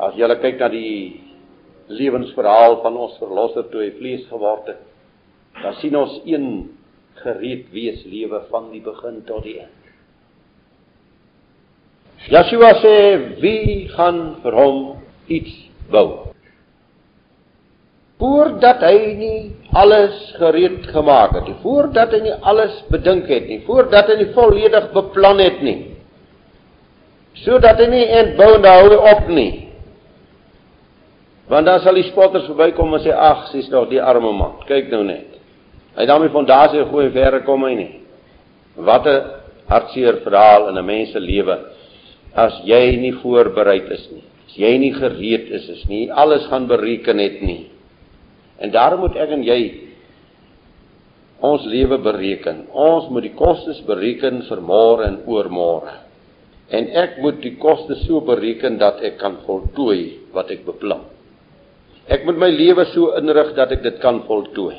As jy kyk na die lewensverhaal van ons verlosser toe hy vlees geword het, dan sien ons een gereed wees lewe van die begin tot die eind. Yeshua sê wie gaan vir hom iets bou? voordat hy nie alles gereed gemaak het nie, voordat hy nie alles bedink het nie, voordat hy nie volledig beplan het nie. Sodat hy nie entbou en hou op nie. Want dan sal die spotters verbykom en sê ag, sies tog die arme man. Kyk nou net. Hy het daarmee fondasie gooi verre kom hy nie. Wat 'n hartseer verhaal in 'n mens se lewe as jy nie voorberei is nie. As jy nie gereed is is nie, alles gaan bereken het nie. En daarom moet ek en jy ons lewe bereken. Ons moet die kostes bereken vir môre en oormôre. En ek moet die kostes so bereken dat ek kan voltooi wat ek beplan. Ek moet my lewe so inrig dat ek dit kan voltooi.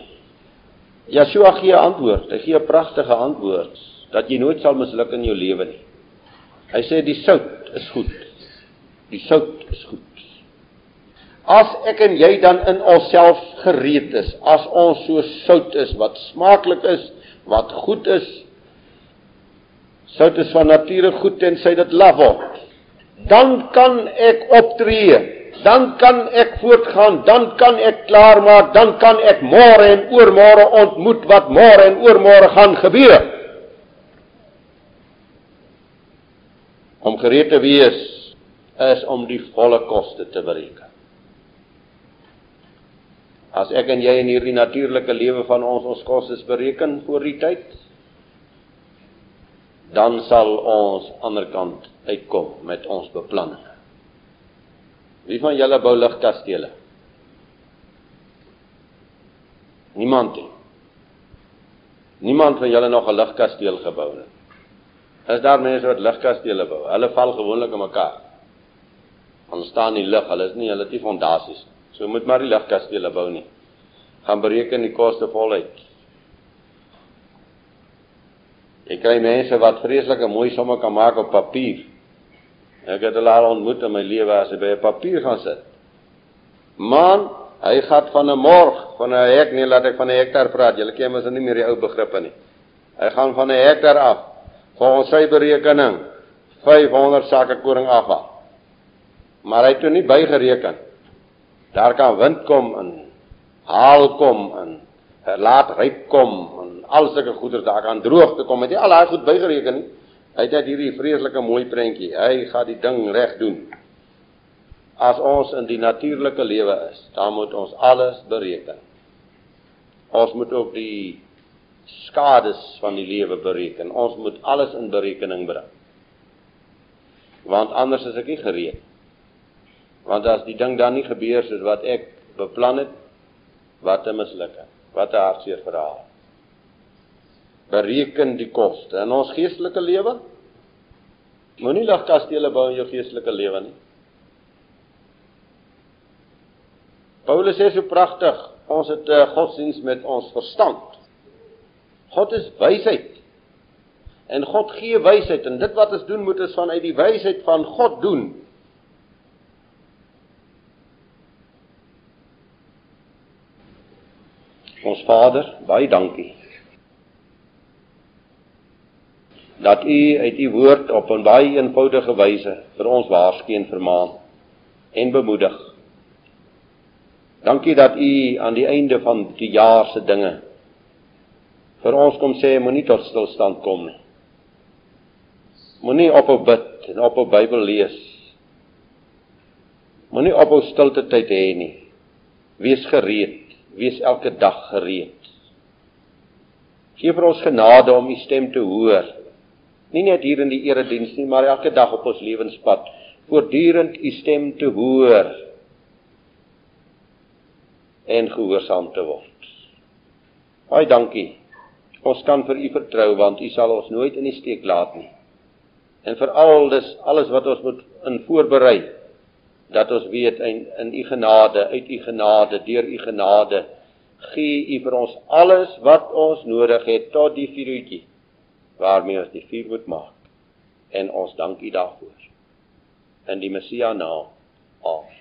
Yeshua gee 'n antwoord. Hy gee 'n pragtige antwoord dat jy nooit sal misluk in jou lewe nie. Hy sê die sout is goed. Die sout is goed. As ek en jy dan in onsself gereed is, as ons so sout is wat smaaklik is, wat goed is, sout is van nature goed tensy dit laf word. Dan kan ek optree, dan kan ek voortgaan, dan kan ek klaarmaak, dan kan ek môre en oormôre ontmoet wat môre en oormôre gaan gebeur. Om gereed te wees is om die volle koste te bereken. As ek en jy in hierdie natuurlike lewe van ons ons kostes bereken voor die tyd, dan sal ons aanderkant uitkom met ons beplanning. Wie van julle bou ligkastele? Niemand nie. Niemand van julle nog 'n ligkasteel gebou nie. Is daar mense wat ligkastele bou? Hulle val gewoonlik in mekaar. Hulle staan nie lig, hulle is nie, hulle het nie fondasies. So moet maar die ligkastele bou nie. Gaan bereken die koste voluit. Ek kry mense wat vreeslike mooi somme kan maak op papier. Ek het hulle al ontmoet in my lewe as hy by 'n papier gaan sit. Man, hy gaan van 'n morg, van 'n hek nie laat ek van 'n hektaar praat. Julle ken mos nie meer die ou begrippe nie. Hy gaan van 'n hektaar af. Volgens sy berekening 500 sakke koring afhaal. Maar hy het toe nie bygereken daar kan wind kom en haal kom en laat ryp kom en al sulke goeder daar kan droogte kom het jy al daai goed bygereken nie hy het net hierdie vreeslike mooi prentjie. Hy gaan die ding reg doen. As ons in die natuurlike lewe is dan moet ons alles bereken. Ons moet ook die skades van die lewe bereken. Ons moet alles in berekening bring. Want anders is ek nie gereed. Want as die ding dan nie gebeur soos wat ek beplan het, wat 'n mislukking. Wat 'n hartseer verhaal. Bereken die koste in ons geestelike lewe. Moenie lag kastele bou in jou geestelike lewe nie. Paulus sê so pragtig, ons het 'n uh, godsdiens met ons verstand. God is wysheid. En God gee wysheid en dit wat ons doen moet ons vanuit die wysheid van God doen Ons Vader, baie dankie. Dat U uit U woord op 'n baie eenvoudige wyse vir ons waarsku en vermaan en bemoedig. Dankie dat U aan die einde van die jaar se dinge vir ons kom sê moenie tot stilstand kom nie. Moenie ophou bid en ophou Bybel lees. Moenie ophou stilte tyd hê nie. Wees gereed wees elke dag gereed. Gee vir ons genade om u stem te hoor. Nie net hier in die erediens nie, maar elke dag op ons lewenspad, voortdurend u stem te hoor en gehoorsaam te word. Baie dankie. Ons kan vir u vertrou want u sal ons nooit in die steek laat nie. En vir al dis alles wat ons moet in voorberei dat ons weet in in u genade, uit u genade, deur u genade gee u vir ons alles wat ons nodig het tot die vuurtjie waarmee ons die vuur moet maak. En ons dank u daarvoor. In die Messia naam. Amen.